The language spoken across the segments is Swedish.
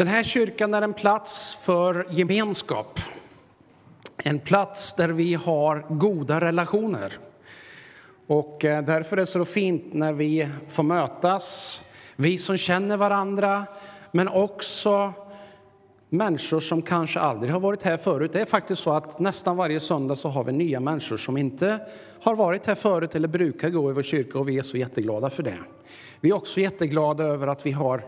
Den här kyrkan är en plats för gemenskap. En plats där vi har goda relationer. Och eh, därför är det så fint när vi får mötas, vi som känner varandra, men också människor som kanske aldrig har varit här förut. Det är faktiskt så att nästan varje söndag så har vi nya människor som inte har varit här förut eller brukar gå i vår kyrka och vi är så jätteglada för det. Vi är också jätteglada över att vi har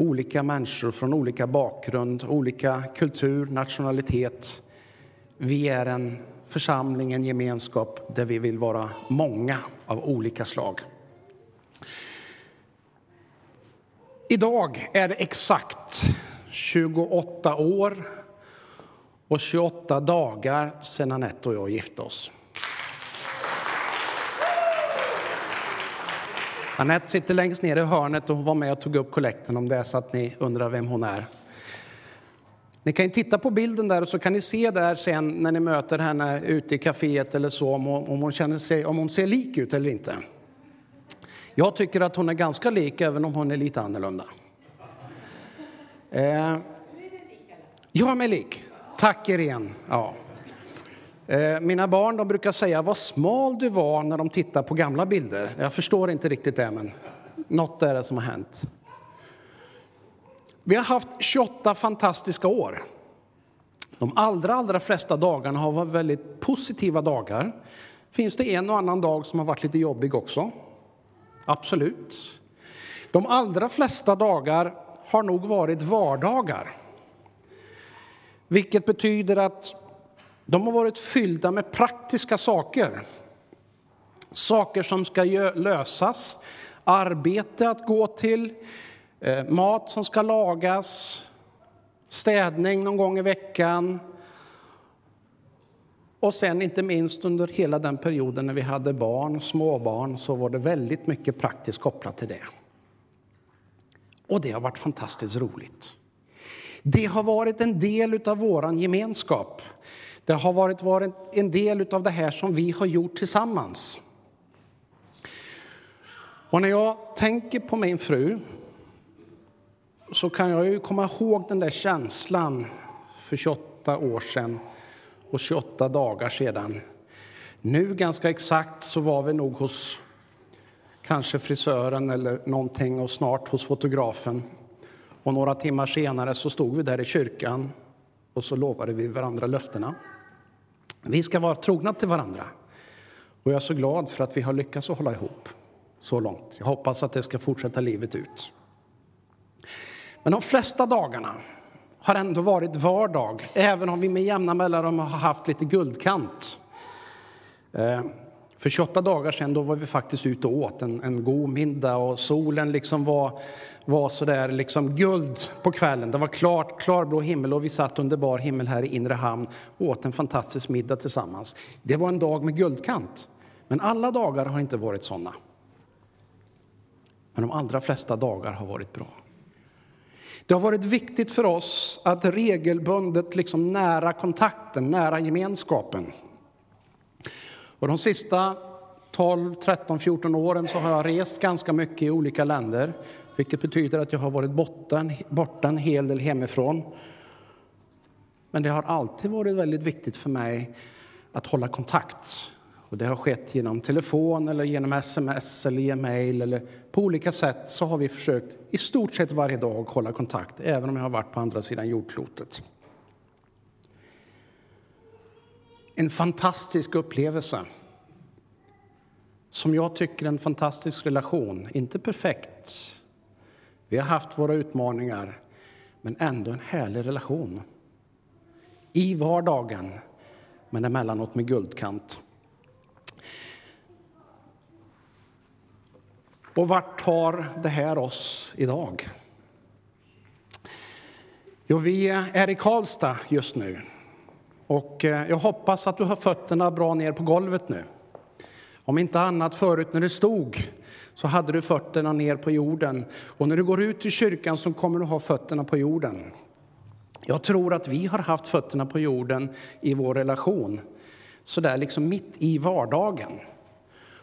olika människor från olika bakgrund, olika kultur, nationalitet. Vi är en församling, en gemenskap där vi vill vara många av olika slag. Idag är det exakt 28 år och 28 dagar sedan Anette och jag gifte oss. Anette sitter längst ner i hörnet och hon var med och tog upp kollekten om det är så att ni undrar vem hon är. Ni kan titta på bilden där och så kan ni se där sen när ni möter henne ute i kaféet eller så om hon, om hon, känner sig, om hon ser lik ut eller inte. Jag tycker att hon är ganska lik även om hon är lite annorlunda. Eh, jag är mig lik. Tack Irene. Ja. Eh, mina barn de brukar säga vad smal du var när de tittar på gamla bilder. Jag förstår inte riktigt det, men något är det som har hänt. Vi har haft 28 fantastiska år. De allra, allra flesta dagarna har varit väldigt positiva dagar. Finns det en och annan dag som har varit lite jobbig också? Absolut. De allra flesta dagar har nog varit vardagar. Vilket betyder att de har varit fyllda med praktiska saker. Saker som ska lösas, arbete att gå till, eh, mat som ska lagas, städning någon gång i veckan. Och sen inte minst under hela den perioden när vi hade barn, småbarn, så var det väldigt mycket praktiskt kopplat till det. Och det har varit fantastiskt roligt. Det har varit en del av vår gemenskap. Det har varit, varit en del av det här som vi har gjort tillsammans. Och när jag tänker på min fru så kan jag ju komma ihåg den där känslan för 28 år sedan och 28 dagar sedan. Nu ganska exakt så var vi nog hos kanske frisören eller någonting och snart hos fotografen. Och några timmar senare så stod vi där i kyrkan och så lovade vi varandra löftena. Vi ska vara trogna till varandra. Och jag är så glad för att vi har lyckats hålla ihop så långt. Jag hoppas att det ska fortsätta livet ut. Men de flesta dagarna har ändå varit vardag, även om vi med jämna mellanrum har haft lite guldkant. Eh, för 28 dagar sedan då var vi faktiskt ute och åt en, en god middag och solen liksom var, var så där liksom guld på kvällen. Det var klart, klarblå himmel och vi satt under bar himmel här i inre hamn och åt en fantastisk middag tillsammans. Det var en dag med guldkant. Men alla dagar har inte varit såna. Men de allra flesta dagar har varit bra. Det har varit viktigt för oss att regelbundet liksom nära kontakten, nära gemenskapen. Och de sista 12, 13, 14 åren så har jag rest ganska mycket i olika länder vilket betyder att jag har varit borta, borta en hel del hemifrån. Men det har alltid varit väldigt viktigt för mig att hålla kontakt. Och det har skett genom telefon, eller genom sms eller e-mail. Eller på olika sätt så har vi försökt i stort sett varje dag hålla kontakt, även om jag har varit på andra sidan jordklotet. En fantastisk upplevelse. Som jag tycker en fantastisk relation. Inte perfekt. Vi har haft våra utmaningar, men ändå en härlig relation. I vardagen, men emellanåt med guldkant. Och vart tar det här oss idag? Jo, vi är i Karlstad just nu. Och eh, jag hoppas att du har fötterna bra ner på golvet nu. Om inte annat förut när du stod så hade du fötterna ner på jorden. Och när du går ut i kyrkan så kommer du ha fötterna på jorden. Jag tror att vi har haft fötterna på jorden i vår relation, så där liksom mitt i vardagen.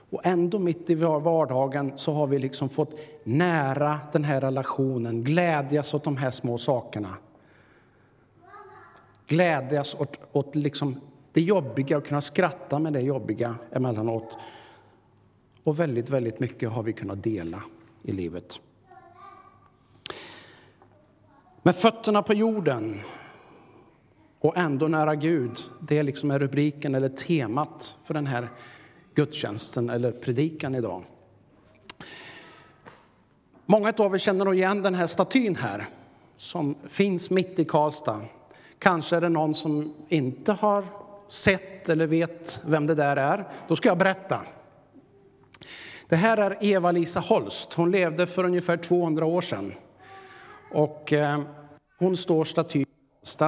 Och ändå mitt i vardagen så har vi liksom fått nära den här relationen, glädjas åt de här små sakerna. Glädjas åt, åt liksom det jobbiga och kunna skratta med det jobbiga emellanåt. Och väldigt, väldigt mycket har vi kunnat dela i livet. Med fötterna på jorden och ändå nära Gud. Det liksom är rubriken eller temat för den här gudstjänsten eller predikan idag. Många av er känner nog igen den här statyn här som finns mitt i Karlstad. Kanske är det någon som inte har sett eller vet vem det där är. Då ska jag berätta. Det här är Eva-Lisa Holst. Hon levde för ungefär 200 år sedan. Och eh, hon står staty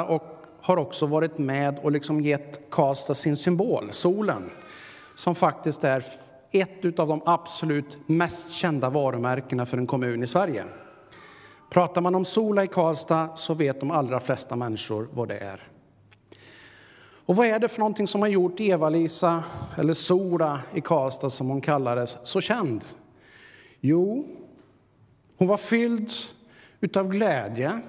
och har också varit med och liksom gett Karlstad sin symbol, solen, som faktiskt är ett av de absolut mest kända varumärkena för en kommun i Sverige. Pratar man om Sola i Karlstad så vet de allra flesta människor vad det är. Och vad är det för någonting som har gjort Eva-Lisa, eller Sola i Karlstad som hon kallades, så känd? Jo, hon var fylld utav glädje,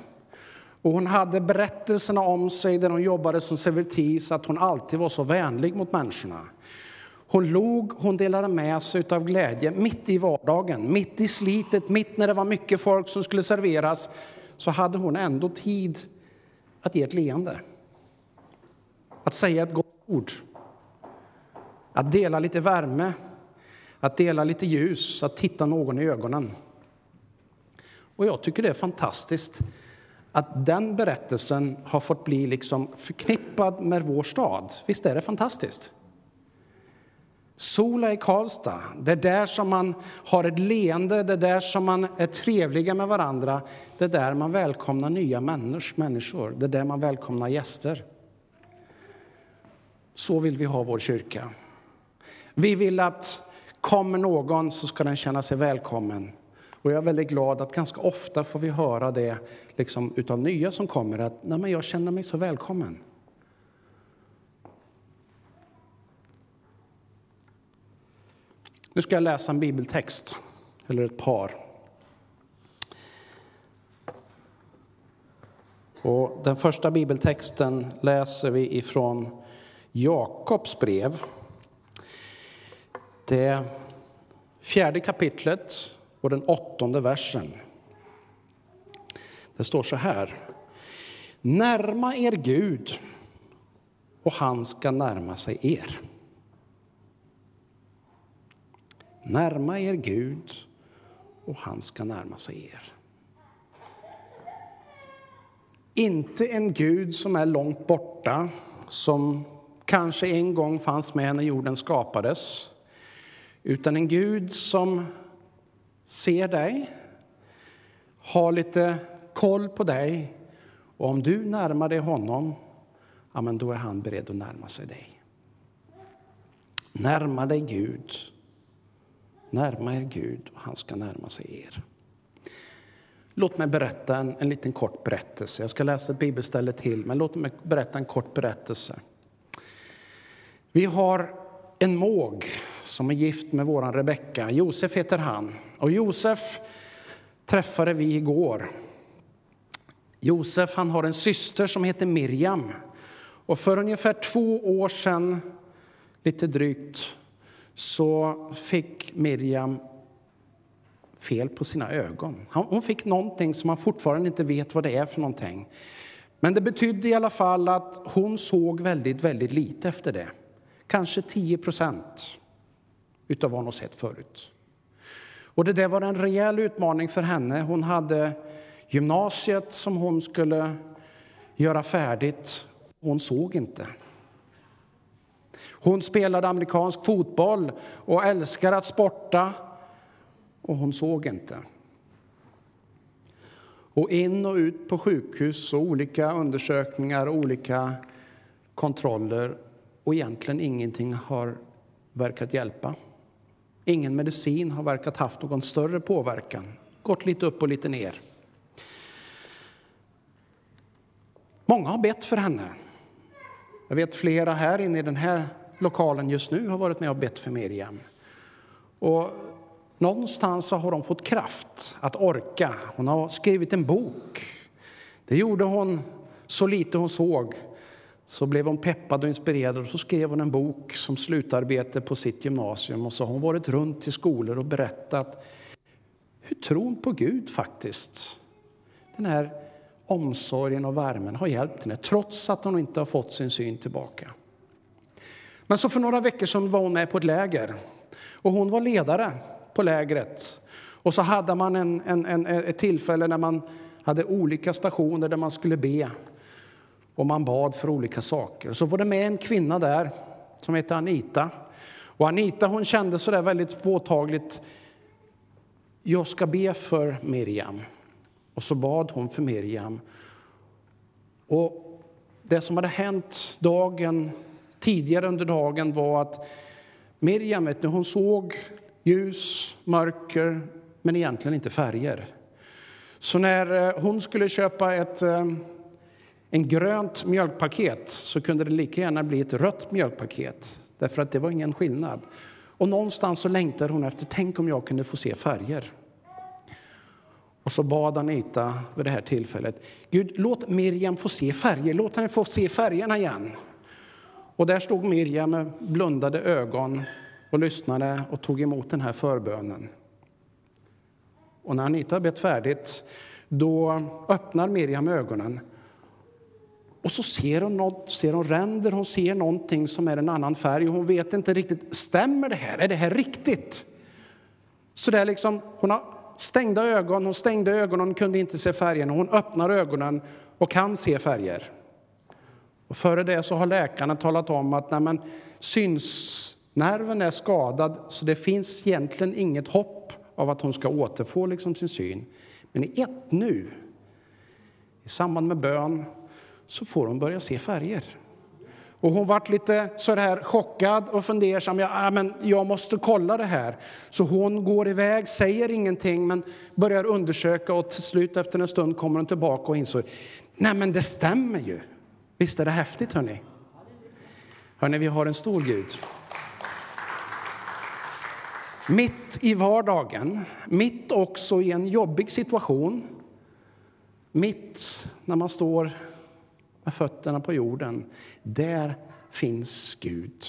och hon hade berättelserna om sig där hon jobbade som servitris att hon alltid var så vänlig mot människorna. Hon log, hon delade med sig av glädje mitt i vardagen, mitt i slitet, mitt när det var mycket folk som skulle serveras, så hade hon ändå tid att ge ett leende. Att säga ett gott ord. Att dela lite värme, att dela lite ljus, att titta någon i ögonen. Och jag tycker det är fantastiskt att den berättelsen har fått bli liksom förknippad med vår stad. Visst är det fantastiskt? Sola i Karlstad, det är där som man har ett leende, det är där som man är trevliga med varandra. Det är där man välkomnar nya människor, det är där man välkomnar gäster. Så vill vi ha vår kyrka. Vi vill att kommer någon så ska den känna sig välkommen. Och jag är väldigt glad att ganska ofta får vi höra det liksom, utav nya som kommer att Nej, men jag känner mig så välkommen. Nu ska jag läsa en bibeltext, eller ett par. Och den första bibeltexten läser vi ifrån Jakobs brev. Det fjärde kapitlet och den åttonde versen. Det står så här. Närma er Gud och han ska närma sig er. Närma er Gud och han ska närma sig er. Inte en Gud som är långt borta, som kanske en gång fanns med när jorden skapades utan en Gud som ser dig, har lite koll på dig och om du närmar dig honom, ja, men då är han beredd att närma sig dig. Närma dig Gud. Närma er Gud och han ska närma sig er. Låt mig berätta en, en liten kort berättelse. Jag ska läsa ett bibelställe till, men låt mig berätta en kort berättelse. Vi har en måg som är gift med vår Rebecka. Josef heter han. Och Josef träffade vi igår. Josef han har en syster som heter Miriam. Och för ungefär två år sedan, lite drygt, så fick Miriam fel på sina ögon. Hon fick någonting som man fortfarande inte vet vad det är för någonting. Men det betydde i alla fall att hon såg väldigt, väldigt lite efter det. Kanske 10 procent utav vad hon har sett förut. Och det där var en rejäl utmaning för henne. Hon hade gymnasiet som hon skulle göra färdigt. Hon såg inte. Hon spelade amerikansk fotboll och älskar att sporta. Och hon såg inte. Och in och ut på sjukhus och olika undersökningar och olika kontroller. Och egentligen ingenting har verkat hjälpa. Ingen medicin har verkat haft någon större påverkan. Gått lite upp och lite ner. Många har bett för henne. Jag vet flera här inne i den här lokalen just nu har varit med och bett för Miriam. Och någonstans har hon fått kraft att orka. Hon har skrivit en bok. Det gjorde hon så lite hon såg. Så blev hon peppad och inspirerad och så skrev hon en bok som slutarbete på sitt gymnasium. Och så har hon varit runt i skolor och berättat hur tron på Gud faktiskt, den här omsorgen och värmen har hjälpt henne trots att hon inte har fått sin syn tillbaka. Men så för några veckor sedan var hon med på ett läger och hon var ledare på lägret. Och så hade man en, en, en, ett tillfälle när man hade olika stationer där man skulle be och man bad för olika saker. Så var det med en kvinna där som hette Anita. Och Anita hon kände så där väldigt påtagligt, jag ska be för Miriam. Och så bad hon för Miriam. Och det som hade hänt dagen tidigare under dagen var att Miriam vet ni, hon såg ljus, mörker, men egentligen inte färger. Så när eh, hon skulle köpa ett eh, en grönt mjölkpaket så kunde det lika gärna bli ett rött mjölkpaket. Därför att det var ingen skillnad. Och någonstans så längtade hon efter, tänk om jag kunde få se färger. Och så bad Anita vid det här tillfället, Gud låt Miriam få se färger, låt henne få se färgerna igen. Och där stod Mirja med blundade ögon och lyssnade och tog emot den här förbönen. Och när Anita har bett färdigt, då öppnar Miriam ögonen och så ser hon något, ser hon ränder, hon ser någonting som är en annan färg hon vet inte riktigt, stämmer det här? Är det här riktigt? Så det är liksom, hon har stängda ögon, hon stängde ögonen, hon kunde inte se färgen. Hon öppnar ögonen och kan se färger. Och före det så har läkarna talat om att nej men, synsnerven är skadad så det finns egentligen inget hopp av att hon ska återfå liksom sin syn. Men i ett nu, i samband med bön, så får hon börja se färger. Och hon vart lite så här chockad och fundersam. Ja, men jag måste kolla det här. Så hon går iväg, säger ingenting, men börjar undersöka och till slut efter en stund kommer hon tillbaka och inser Nej, men det stämmer ju. Visst är det häftigt, hörni? Hörni, vi har en stor Gud. Mitt i vardagen, mitt också i en jobbig situation, mitt när man står med fötterna på jorden, där finns Gud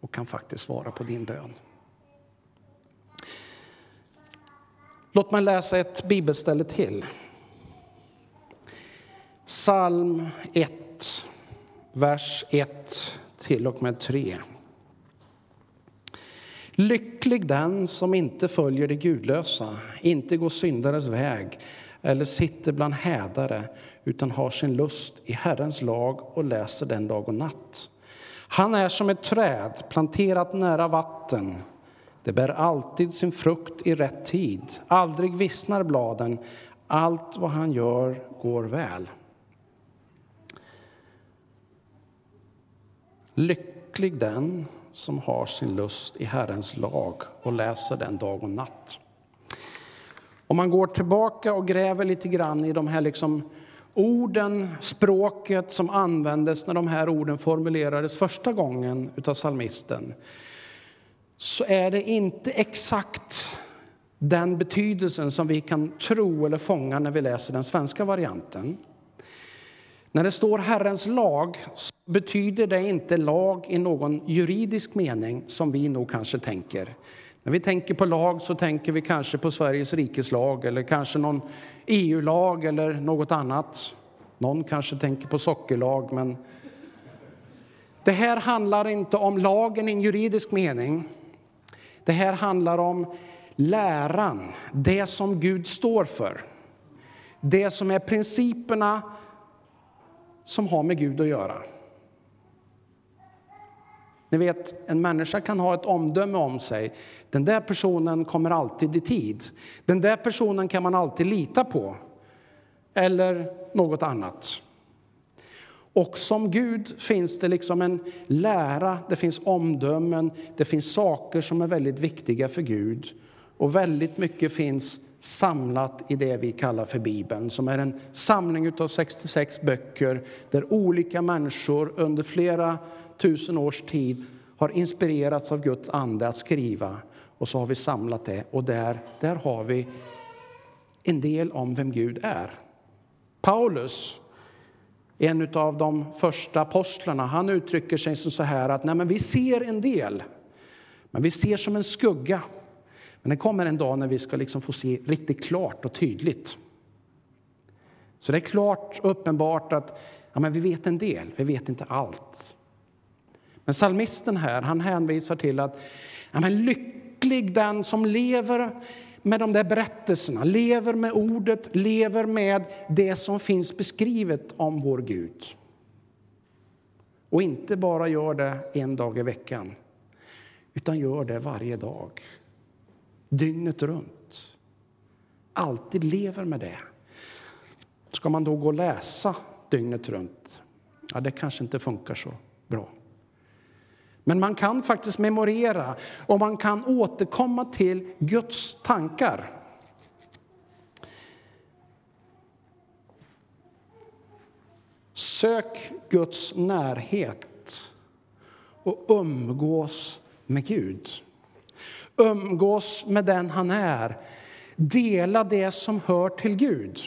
och kan faktiskt svara på din bön. Låt mig läsa ett bibelställe till. Psalm 1, vers 1 till och med 3. Lycklig den som inte följer det gudlösa, inte går syndares väg eller sitter bland hädare utan har sin lust i Herrens lag och läser den dag och natt. Han är som ett träd planterat nära vatten. Det bär alltid sin frukt i rätt tid. Aldrig vissnar bladen. Allt vad han gör går väl. Lycklig den som har sin lust i Herrens lag och läser den dag och natt. Om man går tillbaka och gräver lite grann i de här liksom orden, språket som användes när de här orden formulerades första gången av salmisten så är det inte exakt den betydelsen som vi kan tro eller fånga när vi läser den svenska varianten. När det står Herrens lag betyder det inte lag i någon juridisk mening som vi nog kanske tänker. När vi tänker på lag så tänker vi kanske på Sveriges rikes lag eller kanske någon EU-lag eller något annat. Någon kanske tänker på sockerlag, men det här handlar inte om lagen i en juridisk mening. Det här handlar om läran, det som Gud står för. Det som är principerna som har med Gud att göra. Ni vet, en människa kan ha ett omdöme om sig. Den där personen kommer alltid i tid. Den där personen kan man alltid lita på. Eller något annat. Och som Gud finns det liksom en lära, det finns omdömen, det finns saker som är väldigt viktiga för Gud. Och väldigt mycket finns samlat i det vi kallar för Bibeln som är en samling av 66 böcker där olika människor under flera tusen års tid har inspirerats av Guds ande att skriva. och så har vi samlat det och där, där har vi en del om vem Gud är. Paulus, en av de första apostlarna, han uttrycker sig så här att Nej, men vi ser en del, men vi ser som en skugga. Men det kommer en dag när vi ska liksom få se riktigt klart och tydligt. Så det är klart uppenbart att ja, men vi vet en del, vi vet inte allt. Men salmisten här, han hänvisar till att ja, men lycklig den som lever med de där berättelserna, lever med ordet, lever med det som finns beskrivet om vår Gud. Och inte bara gör det en dag i veckan, utan gör det varje dag. Dygnet runt. Alltid lever med det. Ska man då gå och läsa dygnet runt? Ja, det kanske inte funkar så bra. Men man kan faktiskt memorera och man kan återkomma till Guds tankar. Sök Guds närhet och umgås med Gud. Umgås med den han är. Dela det som hör till Gud.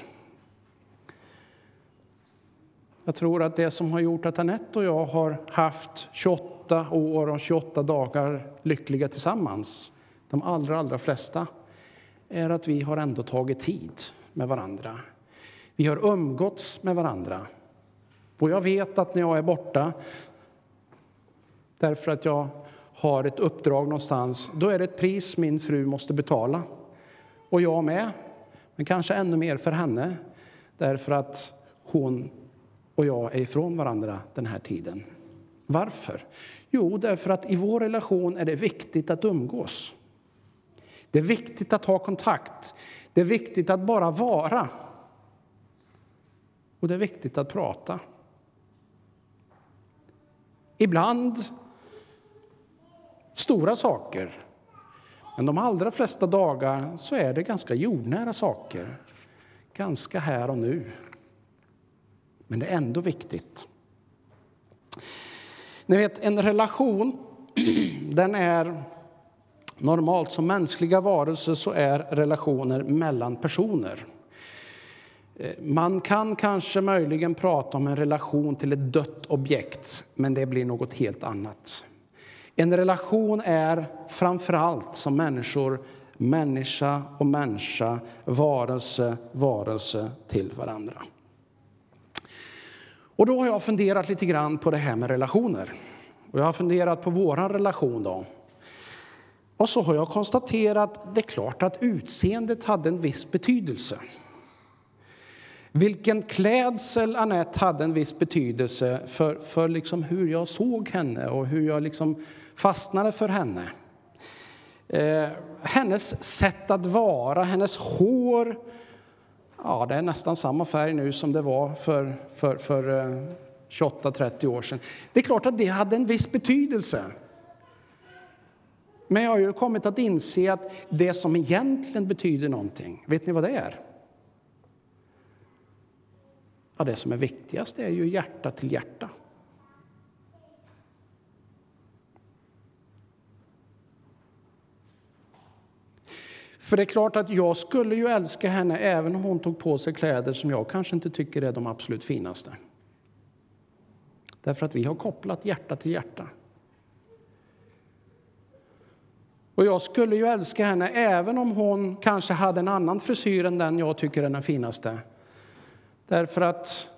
Jag tror att det som har gjort att Anette och jag har haft 28 år och 28 dagar lyckliga tillsammans, de allra, allra flesta, är att vi har ändå tagit tid med varandra. Vi har umgåtts med varandra. Och jag vet att när jag är borta, därför att jag har ett uppdrag någonstans, då är det ett pris min fru måste betala. Och jag med, men kanske ännu mer för henne, därför att hon och jag är ifrån varandra den här tiden. Varför? Jo, därför att i vår relation är det viktigt att umgås. Det är viktigt att ha kontakt. Det är viktigt att bara vara. Och det är viktigt att prata. Ibland stora saker. Men de allra flesta dagar så är det ganska jordnära saker. Ganska här och nu. Men det är ändå viktigt. Ni vet, en relation, den är normalt som mänskliga varelser så är relationer mellan personer. Eh, man kan kanske möjligen prata om en relation till ett dött objekt, men det blir något helt annat. En relation är framför allt som människor människa och människa, varelse, varelse till varandra. Och då har jag funderat lite grann på det här med relationer. Och jag har funderat på vår relation. Då. Och så har jag konstaterat att det är klart att utseendet hade en viss betydelse. Vilken klädsel Annette hade en viss betydelse för, för liksom hur jag såg henne och hur jag liksom fastnade för henne. Eh, hennes sätt att vara, hennes hår, Ja, det är nästan samma färg nu som det var för, för, för eh, 28-30 år sedan. Det är klart att det hade en viss betydelse. Men jag har ju kommit att inse att det som egentligen betyder någonting, vet ni vad det är? Ja, det som är viktigast är ju hjärta till hjärta. För det är klart att jag skulle ju älska henne även om hon tog på sig kläder som jag kanske inte tycker är de absolut finaste. Därför att vi har kopplat hjärta till hjärta. Och jag skulle ju älska henne även om hon kanske hade en annan frisyr än den jag tycker är den finaste. Därför att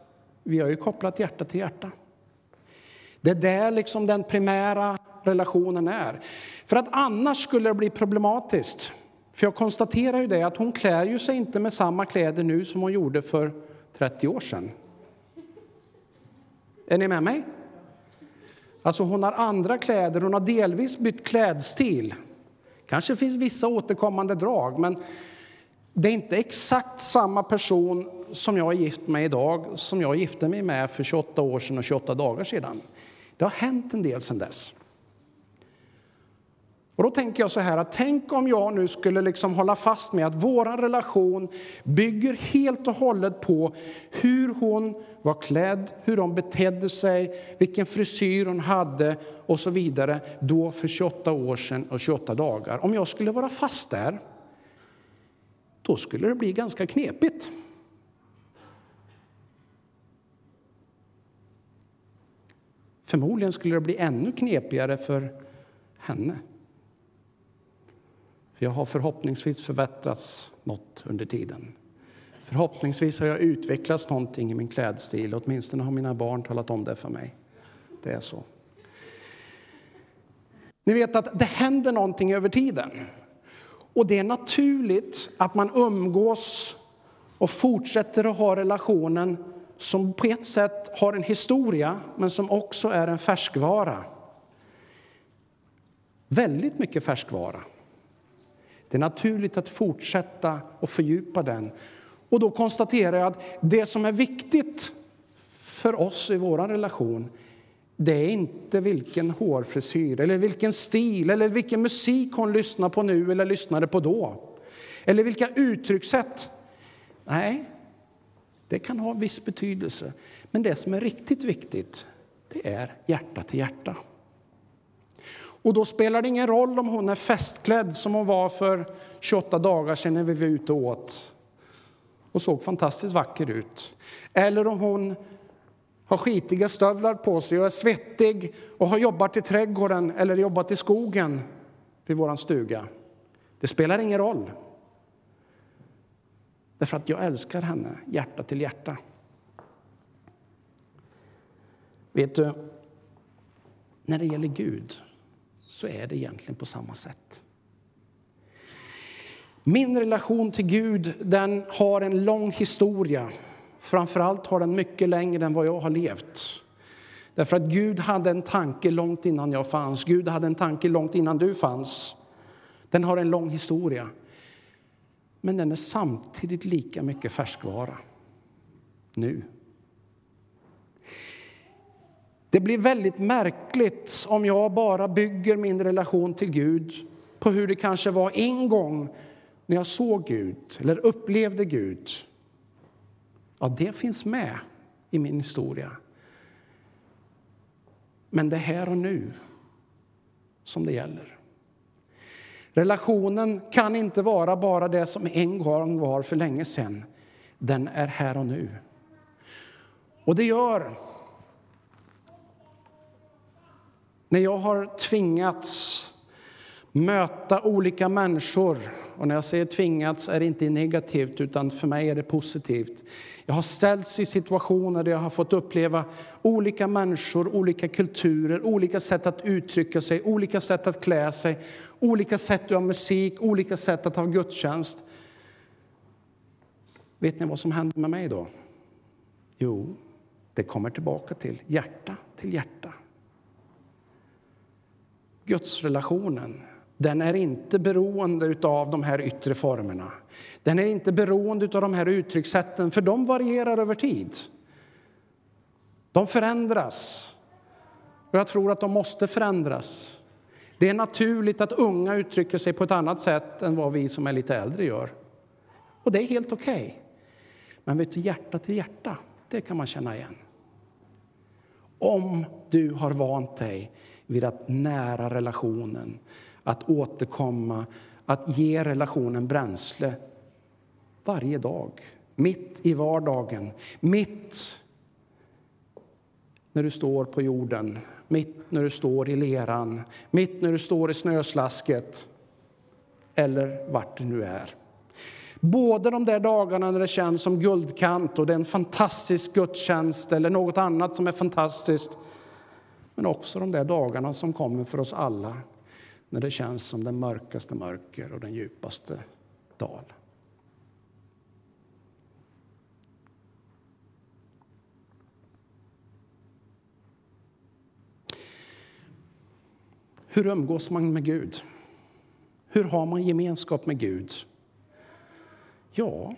vi har ju kopplat hjärta till hjärta. Det är där liksom den primära relationen är. För att annars skulle det bli problematiskt. För jag konstaterar ju det att hon klär ju sig inte med samma kläder nu som hon gjorde för 30 år sedan. Är ni med mig? Alltså hon har andra kläder, hon har delvis bytt klädstil. Kanske finns vissa återkommande drag, men det är inte exakt samma person som jag är gift med idag som jag gifte mig med för 28 år sedan och 28 dagar sedan. Det har hänt en del sedan dess. Och då tänker jag så här att tänk om jag nu skulle liksom hålla fast med att vår relation bygger helt och hållet på hur hon var klädd, hur hon betedde sig, vilken frisyr hon hade och så vidare då för 28 år sedan och 28 dagar. Om jag skulle vara fast där, då skulle det bli ganska knepigt. Förmodligen skulle det bli ännu knepigare för henne. Jag har förhoppningsvis förbättrats något under tiden. Förhoppningsvis har jag utvecklats någonting i min klädstil. Åtminstone har mina barn talat om det för mig. Det är så. Ni vet att det händer någonting över tiden. Och det är naturligt att man umgås och fortsätter att ha relationen som på ett sätt har en historia, men som också är en färskvara. Väldigt mycket färskvara. Det är naturligt att fortsätta och fördjupa den. Och då konstaterar jag att det som är viktigt för oss i vår relation det är inte vilken hårfrisyr, eller vilken stil eller vilken musik hon lyssnar på nu eller lyssnade på då. Eller vilka uttryckssätt. Nej, det kan ha viss betydelse. Men det som är riktigt viktigt, det är hjärta till hjärta. Och då spelar det ingen roll om hon är festklädd som hon var för 28 dagar sedan när vi var ute och åt och såg fantastiskt vacker ut. Eller om hon har skitiga stövlar på sig och är svettig och har jobbat i trädgården eller jobbat i skogen vid vår stuga. Det spelar ingen roll. Därför att jag älskar henne, hjärta till hjärta. Vet du, när det gäller Gud så är det egentligen på samma sätt. Min relation till Gud den har en lång historia. Framförallt har den mycket längre än vad jag har levt. Därför att Gud hade en tanke långt innan jag fanns. Gud hade en tanke långt innan du fanns. Den har en lång historia. Men den är samtidigt lika mycket färskvara nu. Det blir väldigt märkligt om jag bara bygger min relation till Gud på hur det kanske var en gång när jag såg Gud eller upplevde Gud. Ja, det finns med i min historia. Men det är här och nu som det gäller. Relationen kan inte vara bara det som en gång var för länge sedan. Den är här och nu. Och det gör när jag har tvingats möta olika människor och när jag säger tvingats är det inte negativt, utan för mig är det positivt. Jag har ställts i situationer där jag har fått uppleva olika människor, olika kulturer, olika sätt att uttrycka sig, olika sätt att klä sig, olika sätt att ha musik, olika sätt att ha gudstjänst. Vet ni vad som händer med mig då? Jo, det kommer tillbaka till hjärta till hjärta. Gudsrelationen den är inte beroende av de här yttre formerna. Den är inte beroende av de här uttryckssätten, för de varierar över tid. De förändras, och jag tror att de måste förändras. Det är naturligt att unga uttrycker sig på ett annat sätt än vad vi som är lite äldre gör. Och det är helt okej. Okay. Men vet du, hjärta till hjärta, det kan man känna igen. Om du har vant dig vid att nära relationen, att återkomma, att ge relationen bränsle varje dag, mitt i vardagen, mitt när du står på jorden, mitt när du står i leran, mitt när du står i snöslasket eller vart du nu är. Både de där dagarna när det känns som guldkant och det är en fantastisk gudstjänst eller något annat som är fantastiskt men också de där dagarna som kommer för oss alla när det känns som den mörkaste mörker och den djupaste dal. Hur umgås man med Gud? Hur har man gemenskap med Gud? Ja,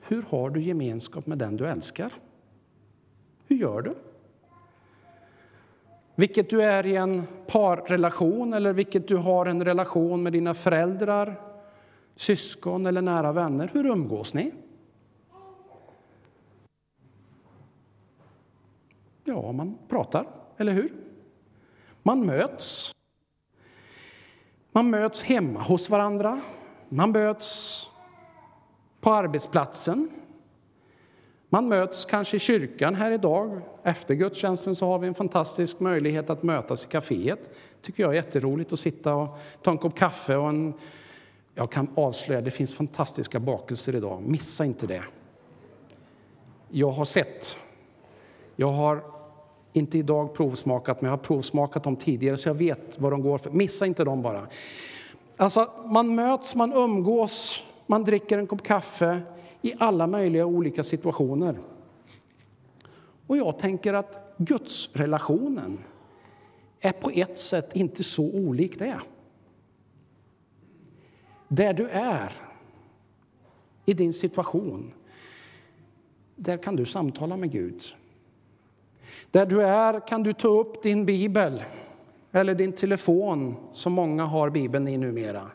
hur har du gemenskap med den du älskar? Hur gör du? Vilket du är i en parrelation eller vilket du har en relation med dina föräldrar, syskon eller nära vänner. Hur umgås ni? Ja, man pratar, eller hur? Man möts. Man möts hemma hos varandra. Man möts på arbetsplatsen. Man möts kanske i kyrkan här idag. Efter gudstjänsten så har vi en fantastisk möjlighet att mötas i kaféet. tycker jag är jätteroligt att sitta och ta en kopp kaffe och en... Jag kan avslöja, det finns fantastiska bakelser idag. Missa inte det. Jag har sett. Jag har inte idag provsmakat, men jag har provsmakat dem tidigare så jag vet vad de går för. Missa inte dem bara. Alltså, man möts, man umgås, man dricker en kopp kaffe i alla möjliga olika situationer. Och jag tänker att gudsrelationen är på ett sätt inte så olik det. Där du är, i din situation, där kan du samtala med Gud. Där du är kan du ta upp din bibel eller din telefon, som många har Bibeln i numera.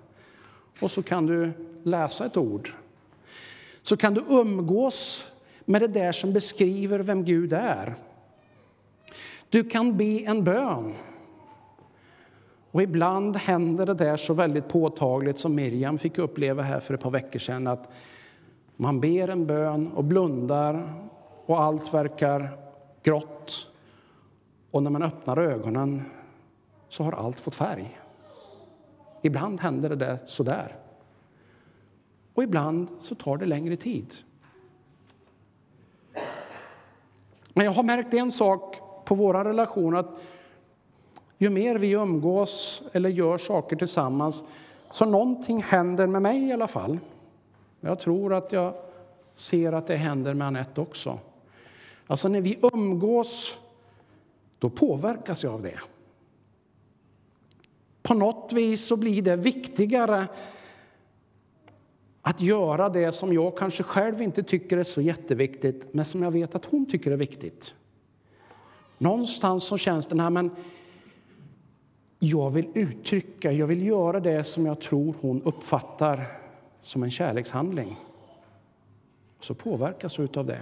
Och så kan du läsa ett ord. Så kan du umgås med det där som beskriver vem Gud är. Du kan be en bön. Och ibland händer det där så väldigt påtagligt som Miriam fick uppleva här för ett par veckor sedan att man ber en bön och blundar och allt verkar grått. Och när man öppnar ögonen så har allt fått färg. Ibland händer det där sådär. Och ibland så tar det längre tid. Men jag har märkt en sak på våra relationer att ju mer vi umgås eller gör saker tillsammans så någonting händer med mig i alla fall. Jag tror att jag ser att det händer med Anette också. Alltså när vi umgås, då påverkas jag av det. På något vis så blir det viktigare att göra det som jag kanske själv inte tycker är så jätteviktigt men som jag vet att hon tycker är viktigt. Någonstans så känns det, här, men jag vill uttrycka, jag vill göra det som jag tror hon uppfattar som en kärlekshandling. Och Så påverkas du av det.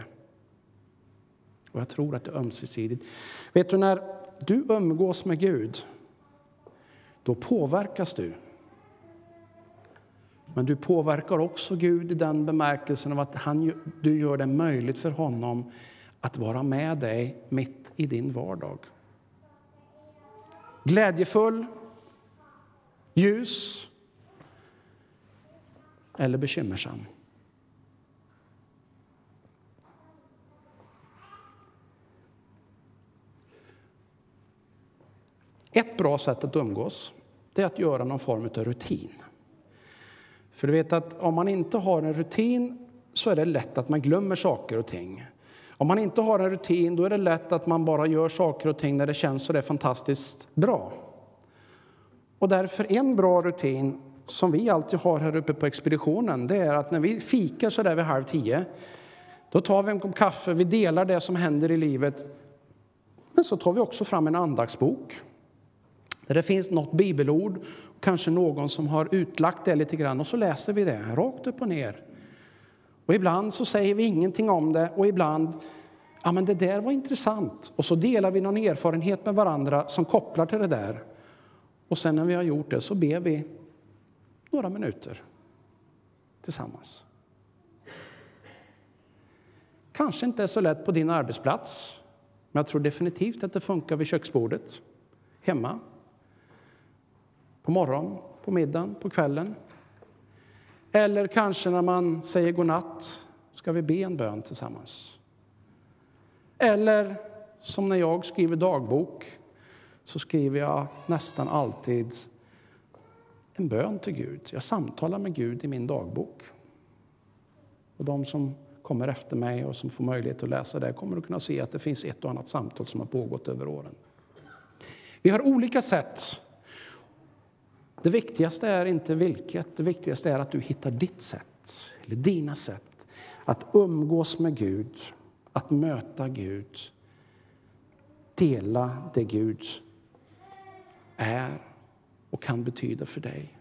Och jag tror att det är ömsesidigt. Vet du, när du umgås med Gud, då påverkas du. Men du påverkar också Gud i den bemärkelsen av att han, du gör det möjligt för honom att vara med dig mitt i din vardag. Glädjefull, ljus eller bekymmersam. Ett bra sätt att umgås är att göra någon form av rutin. För du vet att om man inte har en rutin så är det lätt att man glömmer saker och ting. Om man inte har en rutin då är det lätt att man bara gör saker och ting när det känns så det är fantastiskt bra. Och därför en bra rutin som vi alltid har här uppe på expeditionen det är att när vi fikar så där vid halv tio då tar vi en kopp kaffe, vi delar det som händer i livet men så tar vi också fram en andagsbok där det finns något bibelord, kanske någon som har utlagt det lite grann och så läser vi det rakt upp och ner. Och ibland så säger vi ingenting om det och ibland, ja men det där var intressant. Och så delar vi någon erfarenhet med varandra som kopplar till det där. Och sen när vi har gjort det så ber vi några minuter tillsammans. Kanske inte är så lätt på din arbetsplats, men jag tror definitivt att det funkar vid köksbordet, hemma, på morgonen, på middagen, på kvällen. Eller kanske när man säger godnatt ska vi be en bön tillsammans. Eller som när jag skriver dagbok så skriver jag nästan alltid en bön till Gud. Jag samtalar med Gud i min dagbok. Och de som kommer efter mig och som får möjlighet att läsa det kommer att kunna se att det finns ett och annat samtal som har pågått över åren. Vi har olika sätt det viktigaste är inte vilket, det viktigaste är att du hittar ditt sätt, eller dina sätt, att umgås med Gud, att möta Gud, dela det Gud är och kan betyda för dig.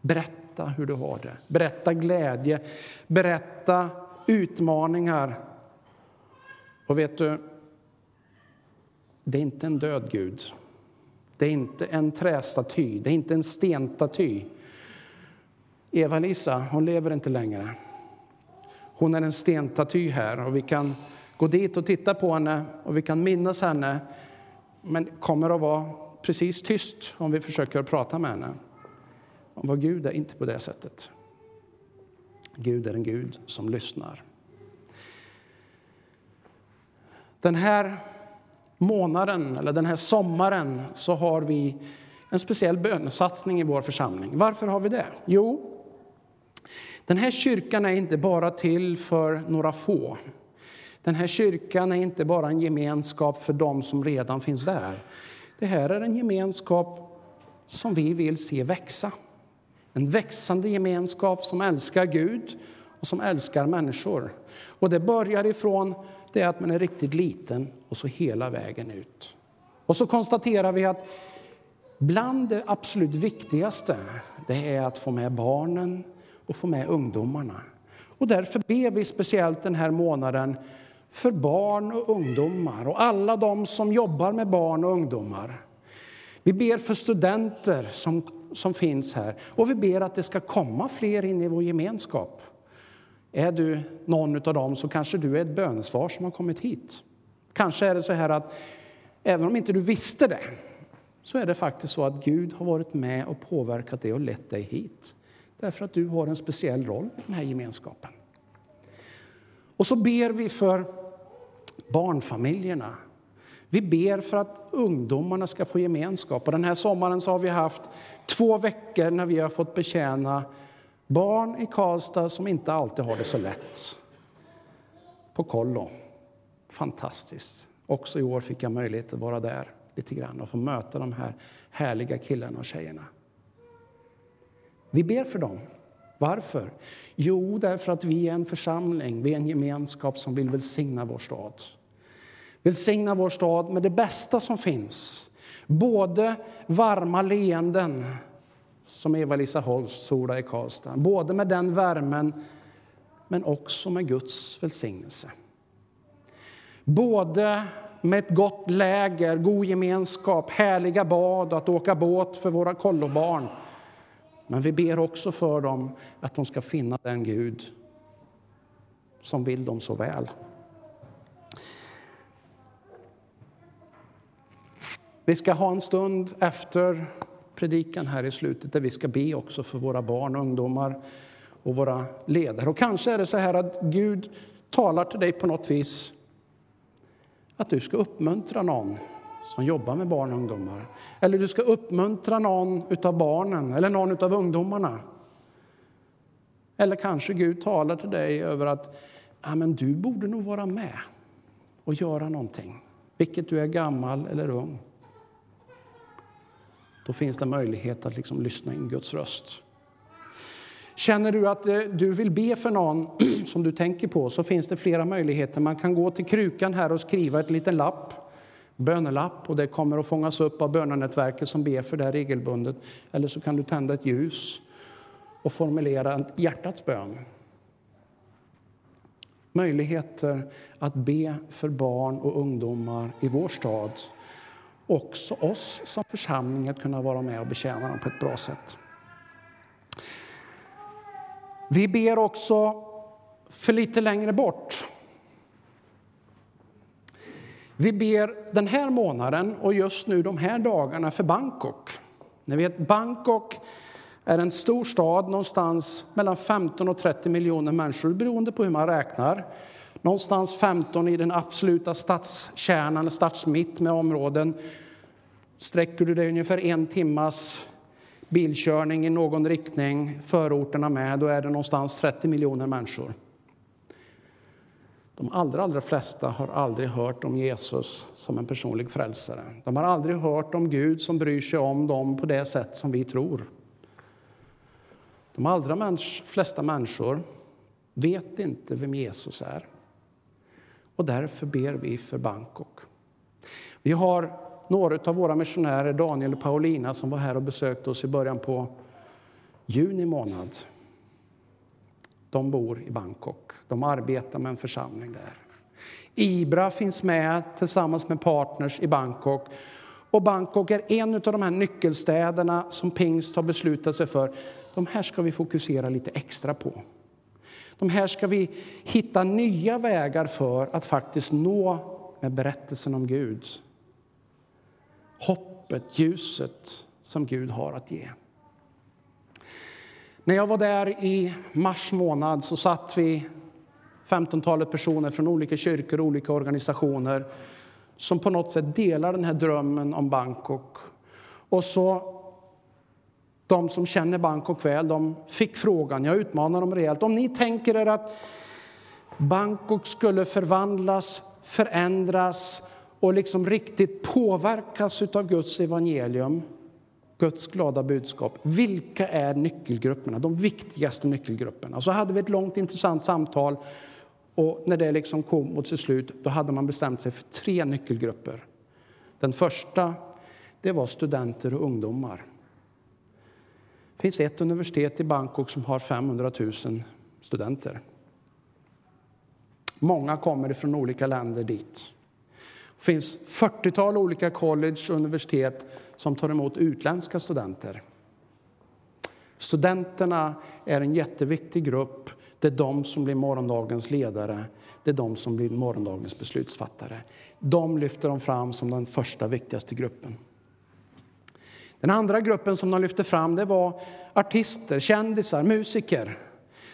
Berätta hur du har det. Berätta glädje. Berätta utmaningar. Och vet du, det är inte en död Gud. Det är inte en trästaty, det är inte en stenstaty. Eva-Lisa, hon lever inte längre. Hon är en stenstaty här och vi kan gå dit och titta på henne och vi kan minnas henne men kommer att vara precis tyst om vi försöker prata med henne. Om vad Gud är inte på det sättet. Gud är en Gud som lyssnar. Den här månaden, eller den här sommaren, så har vi en speciell bönesatsning i vår församling. Varför har vi det? Jo, den här kyrkan är inte bara till för några få. Den här kyrkan är inte bara en gemenskap för dem som redan finns där. Det här är en gemenskap som vi vill se växa. En växande gemenskap som älskar Gud och som älskar människor. Och det börjar ifrån det att man är riktigt liten och så hela vägen ut. Och så konstaterar vi att bland det absolut viktigaste det är att få med barnen och få med ungdomarna. Och därför ber vi speciellt den här månaden för barn och ungdomar och alla de som jobbar med barn och ungdomar. Vi ber för studenter som, som finns här och vi ber att det ska komma fler in i vår gemenskap. Är du någon av dem så kanske du är ett bönesvar som har kommit hit. Kanske är det så här att även om inte du visste det så är det faktiskt så att Gud har varit med och påverkat dig och lett dig hit. Därför att du har en speciell roll i den här gemenskapen. Och så ber vi för barnfamiljerna. Vi ber för att ungdomarna ska få gemenskap. Och den här sommaren så har vi haft två veckor när vi har fått betjäna barn i Karlstad som inte alltid har det så lätt. På kollo. Fantastiskt. Också i år fick jag möjlighet att vara där lite grann och få möta de här härliga killarna och tjejerna. Vi ber för dem. Varför? Jo, därför att vi är en församling, vi är en gemenskap som vill välsigna vår stad. Välsigna vår stad med det bästa som finns. Både varma leenden, som Eva-Lisa Holst, Sola i Karlstad. Både med den värmen, men också med Guds välsignelse. Både med ett gott läger, god gemenskap, härliga bad, och att åka båt för våra kollobarn men vi ber också för dem att de ska finna den Gud som vill dem så väl. Vi ska ha en stund efter predikan här i slutet där vi ska be också för våra barn och ungdomar och våra ledare. Och kanske är det så här att Gud talar till dig på något vis att du ska uppmuntra någon som jobbar med barn och ungdomar. Eller du ska uppmuntra någon av barnen eller någon av ungdomarna. Eller kanske Gud talar till dig över att ja, men du borde nog vara med och göra någonting, vilket du är gammal eller ung. Då finns det möjlighet att liksom lyssna in Guds röst. Känner du att eh, du vill be för någon som du tänker på så finns det flera möjligheter. Man kan gå till krukan här och skriva ett liten lapp bönelapp och det kommer att fångas upp av bönenätverket som ber för det regelbundet. Eller så kan du tända ett ljus och formulera en hjärtats bön. Möjligheter att be för barn och ungdomar i vår stad. Också oss som församling att kunna vara med och betjäna dem på ett bra sätt. Vi ber också för lite längre bort vi ber den här månaden och just nu de här dagarna för Bangkok. Ni vet, Bangkok är en stor stad, någonstans mellan 15 och 30 miljoner människor beroende på hur man räknar. Någonstans 15 i den absoluta stadskärnan, stadsmitt med områden. Sträcker du dig ungefär en timmas bilkörning i någon riktning, förorterna med, då är det någonstans 30 miljoner människor. De allra, allra flesta har aldrig hört om Jesus som en personlig frälsare. De har aldrig hört om Gud som bryr sig om dem på det sätt som vi tror. De allra flesta människor vet inte vem Jesus är. Och därför ber vi för Bangkok. Vi har några av våra missionärer, Daniel och Paulina, som var här och besökte oss i början på juni månad. De bor i Bangkok. De arbetar med en församling där. Ibra finns med tillsammans med partners i Bangkok. Och Bangkok är en av de här nyckelstäderna som Pingst har beslutat sig för. De här ska vi fokusera lite extra på. De här ska vi hitta nya vägar för att faktiskt nå med berättelsen om Gud. Hoppet, ljuset som Gud har att ge. När jag var där i mars månad så satt vi 15-talet personer från olika kyrkor och olika organisationer som på något sätt delar den här drömmen om Bangkok. Och så de som känner Bangkok väl, de fick frågan, jag utmanar dem rejält, om ni tänker er att Bangkok skulle förvandlas, förändras och liksom riktigt påverkas av Guds evangelium, Guds glada budskap. Vilka är nyckelgrupperna, de viktigaste nyckelgrupperna? Så hade vi ett långt intressant samtal och när det liksom kom mot sitt slut då hade man bestämt sig för tre nyckelgrupper. Den första det var studenter och ungdomar. Det finns ett universitet i Bangkok som har 500 000 studenter. Många kommer från olika länder dit. Det finns 40-tal olika college och universitet som tar emot utländska studenter. Studenterna är en jätteviktig grupp. Det är de som blir morgondagens ledare. Det är de som blir morgondagens beslutsfattare. De lyfter de fram som den första viktigaste gruppen. Den andra gruppen som de lyfte fram det var artister, kändisar, musiker.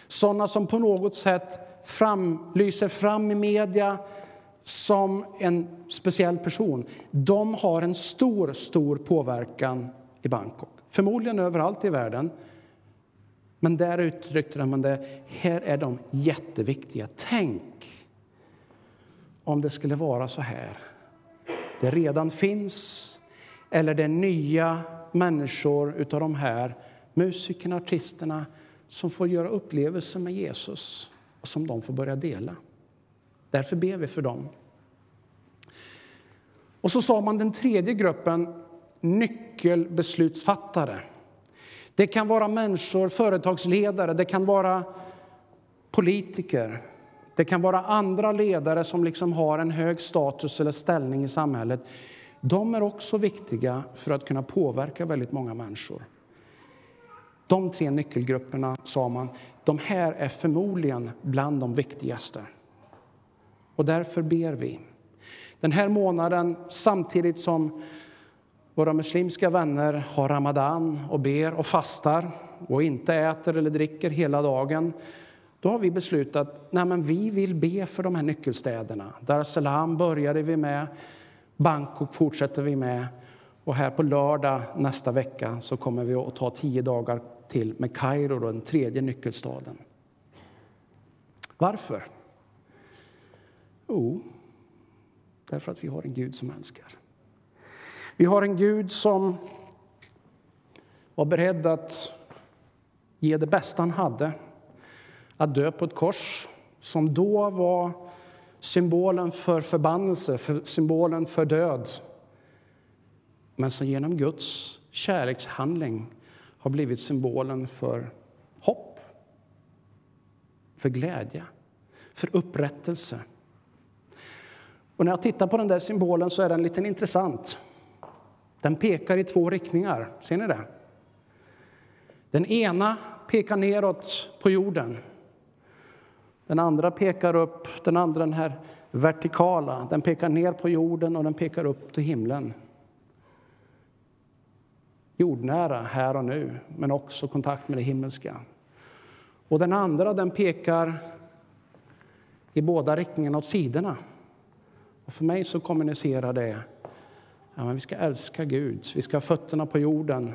Sådana som på något sätt fram, lyser fram i media som en speciell person. De har en stor, stor påverkan i Bangkok. Förmodligen överallt i världen. Men där uttryckte man det, här är de jätteviktiga. Tänk om det skulle vara så här. Det redan finns, eller det nya människor utav de här musikerna, artisterna som får göra upplevelser med Jesus och som de får börja dela. Därför ber vi för dem. Och så sa man den tredje gruppen, nyckelbeslutsfattare. Det kan vara människor, företagsledare, det kan vara politiker. Det kan vara andra ledare som liksom har en hög status eller ställning i samhället. De är också viktiga för att kunna påverka väldigt många människor. De tre nyckelgrupperna, sa man, de här är förmodligen bland de viktigaste. Och därför ber vi. Den här månaden, samtidigt som våra muslimska vänner har ramadan och ber och fastar och inte äter eller dricker hela dagen, då har vi beslutat att vi vill be för de här nyckelstäderna. Dar es Salaam började vi med, Bangkok fortsätter vi med och här på lördag nästa vecka så kommer vi att ta tio dagar till med Kairo, den tredje nyckelstaden. Varför? Jo, därför att vi har en Gud som älskar. Vi har en Gud som var beredd att ge det bästa han hade, att dö på ett kors som då var symbolen för förbannelse, för symbolen för död men som genom Guds kärlekshandling har blivit symbolen för hopp, för glädje, för upprättelse. Och när jag tittar på den där symbolen så är den lite intressant. Den pekar i två riktningar. Ser ni det? Den ena pekar neråt på jorden. Den andra pekar upp, den andra den här vertikala, den pekar ner på jorden och den pekar upp till himlen. Jordnära, här och nu, men också kontakt med det himmelska. Och den andra den pekar i båda riktningarna åt sidorna. Och för mig så kommunicerar det Ja, men vi ska älska Gud, vi ska ha fötterna på jorden.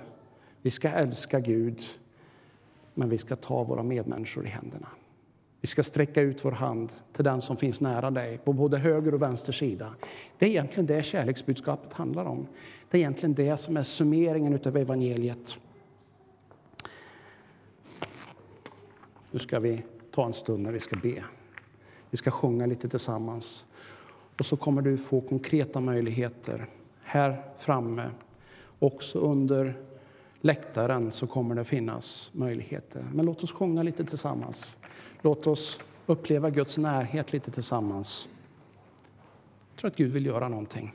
Vi ska älska Gud, men vi ska ta våra medmänniskor i händerna. Vi ska sträcka ut vår hand till den som finns nära dig, på både höger och vänster sida. Det är egentligen det kärleksbudskapet handlar om. Det är egentligen det som är summeringen av evangeliet. Nu ska vi ta en stund när vi ska be. Vi ska sjunga lite tillsammans. Och så kommer du få konkreta möjligheter här framme. Också under läktaren så kommer det finnas möjligheter. Men låt oss sjunga lite tillsammans. Låt oss uppleva Guds närhet lite tillsammans. Jag tror att Gud vill göra någonting.